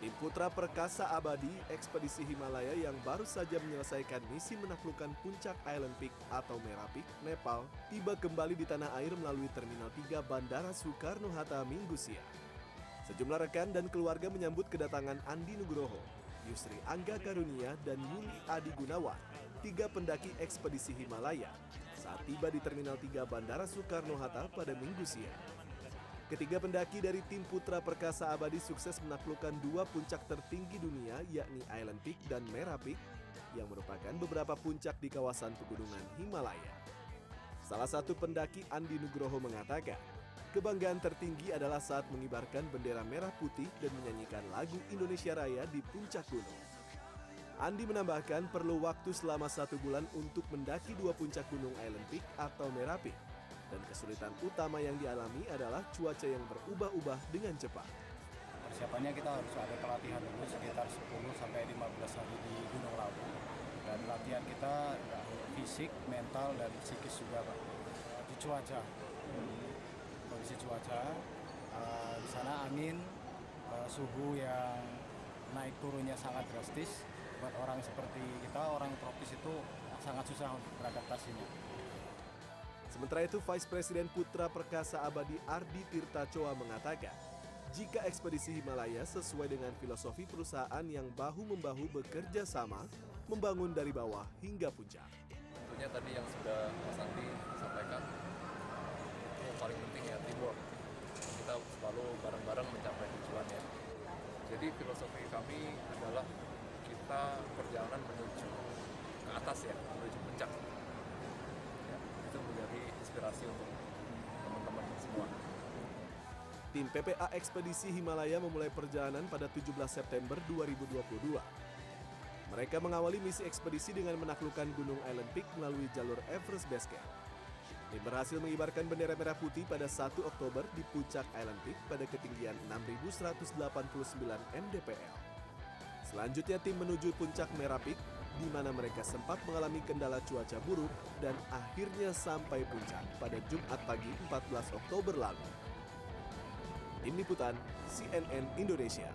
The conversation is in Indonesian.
Tim Putra Perkasa Abadi Ekspedisi Himalaya yang baru saja menyelesaikan misi menaklukkan puncak Island Peak atau Merah Peak, Nepal, tiba kembali di tanah air melalui Terminal 3 Bandara Soekarno-Hatta minggu siang. Sejumlah rekan dan keluarga menyambut kedatangan Andi Nugroho, Yusri Angga Karunia, dan Yuli Adi Gunawan, tiga pendaki ekspedisi Himalaya, saat tiba di Terminal 3 Bandara Soekarno-Hatta pada minggu siang. Ketiga pendaki dari tim Putra Perkasa Abadi sukses menaklukkan dua puncak tertinggi dunia yakni Island Peak dan Merah Peak yang merupakan beberapa puncak di kawasan pegunungan Himalaya. Salah satu pendaki Andi Nugroho mengatakan, kebanggaan tertinggi adalah saat mengibarkan bendera merah putih dan menyanyikan lagu Indonesia Raya di puncak gunung. Andi menambahkan perlu waktu selama satu bulan untuk mendaki dua puncak gunung Island Peak atau Merah Peak dan kesulitan utama yang dialami adalah cuaca yang berubah-ubah dengan cepat. Persiapannya kita harus ada pelatihan dulu sekitar 10 sampai 15 hari di Gunung Lawu. Dan latihan kita fisik, mental dan psikis juga Pak. Di cuaca. Kondisi cuaca eh, di sana angin, eh, suhu yang naik turunnya sangat drastis. Buat orang seperti kita, orang tropis itu sangat susah untuk beradaptasinya. Sementara itu, Vice Presiden Putra Perkasa Abadi Ardi Tirta Choa mengatakan, jika ekspedisi Himalaya sesuai dengan filosofi perusahaan yang bahu-membahu bekerja sama, membangun dari bawah hingga puncak. Tentunya tadi yang sudah Mas Andi sampaikan, yang paling penting ya teamwork. Kita selalu bareng-bareng mencapai tujuan ya. Jadi filosofi kami adalah kita perjalanan menuju ke atas ya, menuju puncak inspirasi untuk teman-teman semua. Tim PPA Ekspedisi Himalaya memulai perjalanan pada 17 September 2022. Mereka mengawali misi ekspedisi dengan menaklukkan Gunung Island Peak melalui jalur Everest Base Camp. Tim berhasil mengibarkan bendera merah putih pada 1 Oktober di puncak Island Peak pada ketinggian 6.189 mdpl. Selanjutnya tim menuju puncak Merah Peak di mana mereka sempat mengalami kendala cuaca buruk dan akhirnya sampai puncak pada Jumat pagi 14 Oktober lalu. Tim Liputan CNN Indonesia.